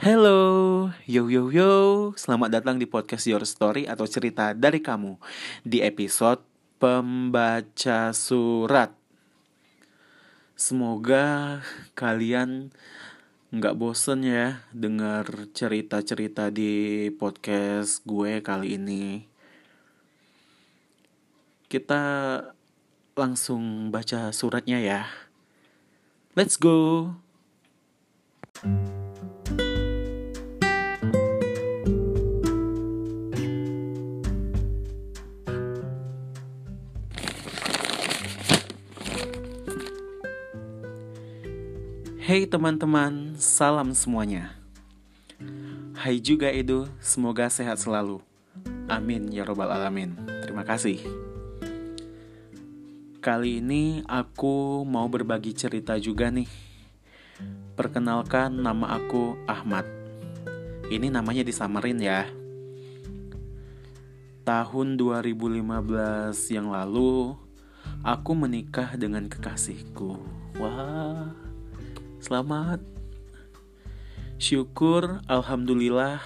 Hello, yo yo yo, selamat datang di podcast Your Story atau cerita dari kamu di episode pembaca surat. Semoga kalian nggak bosen ya dengar cerita-cerita di podcast gue kali ini. Kita langsung baca suratnya ya. Let's go. Hey teman-teman, salam semuanya. Hai juga Edo, semoga sehat selalu. Amin ya robbal alamin. Terima kasih. Kali ini aku mau berbagi cerita juga nih. Perkenalkan nama aku Ahmad. Ini namanya disamarin ya. Tahun 2015 yang lalu, aku menikah dengan kekasihku. Wah, Selamat. Syukur, alhamdulillah,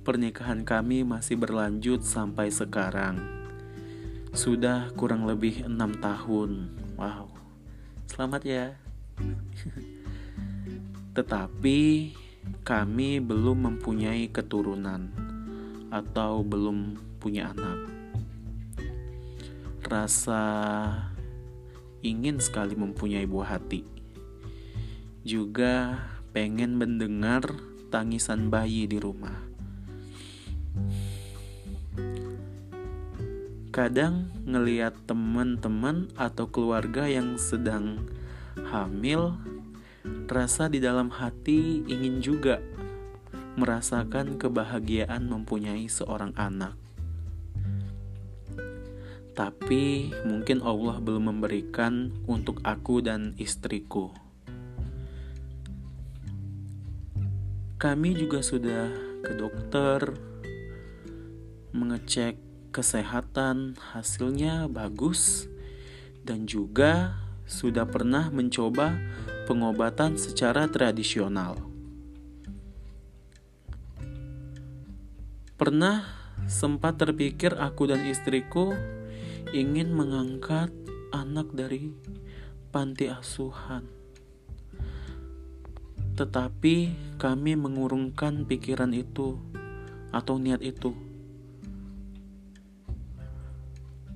pernikahan kami masih berlanjut sampai sekarang. Sudah kurang lebih enam tahun. Wow, selamat ya. Tetapi kami belum mempunyai keturunan atau belum punya anak. Rasa ingin sekali mempunyai buah hati juga pengen mendengar tangisan bayi di rumah. Kadang ngeliat teman-teman atau keluarga yang sedang hamil, rasa di dalam hati ingin juga merasakan kebahagiaan mempunyai seorang anak. Tapi mungkin Allah belum memberikan untuk aku dan istriku. Kami juga sudah ke dokter mengecek kesehatan, hasilnya bagus, dan juga sudah pernah mencoba pengobatan secara tradisional. Pernah sempat terpikir aku dan istriku ingin mengangkat anak dari panti asuhan tetapi kami mengurungkan pikiran itu atau niat itu.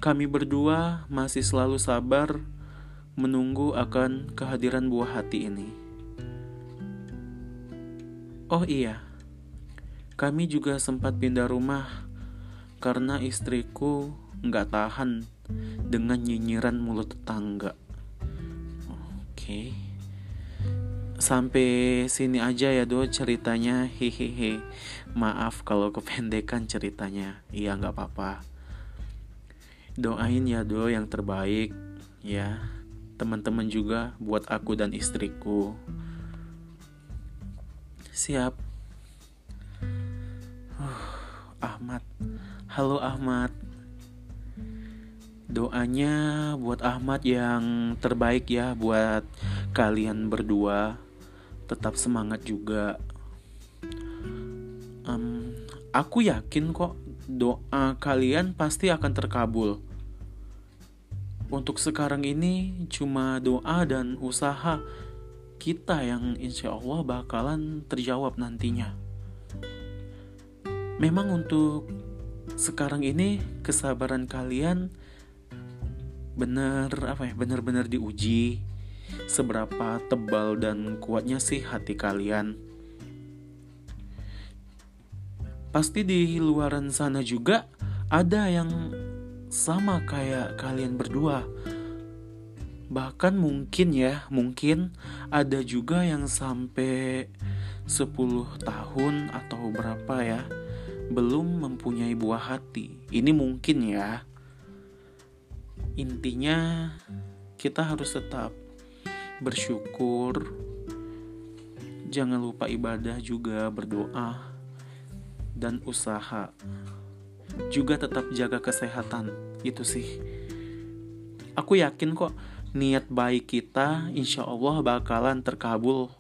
Kami berdua masih selalu sabar menunggu akan kehadiran buah hati ini. Oh iya, kami juga sempat pindah rumah karena istriku nggak tahan dengan nyinyiran mulut tetangga. Oke. Okay sampai sini aja ya do ceritanya. Hehehe. Maaf kalau kependekan ceritanya. Iya nggak apa-apa. Doain ya do yang terbaik ya. Teman-teman juga buat aku dan istriku. Siap. Uh, Ahmad. Halo Ahmad. Doanya buat Ahmad yang terbaik ya buat kalian berdua tetap semangat juga. Um, aku yakin kok doa kalian pasti akan terkabul. Untuk sekarang ini cuma doa dan usaha kita yang insya Allah bakalan terjawab nantinya. Memang untuk sekarang ini kesabaran kalian benar apa ya benar-benar diuji seberapa tebal dan kuatnya sih hati kalian. Pasti di luaran sana juga ada yang sama kayak kalian berdua. Bahkan mungkin ya, mungkin ada juga yang sampai 10 tahun atau berapa ya belum mempunyai buah hati. Ini mungkin ya. Intinya kita harus tetap bersyukur jangan lupa ibadah juga berdoa dan usaha juga tetap jaga kesehatan itu sih aku yakin kok niat baik kita insya Allah bakalan terkabul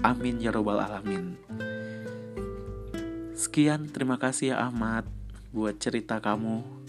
Amin ya robbal alamin. Sekian, terima kasih ya Ahmad buat cerita kamu.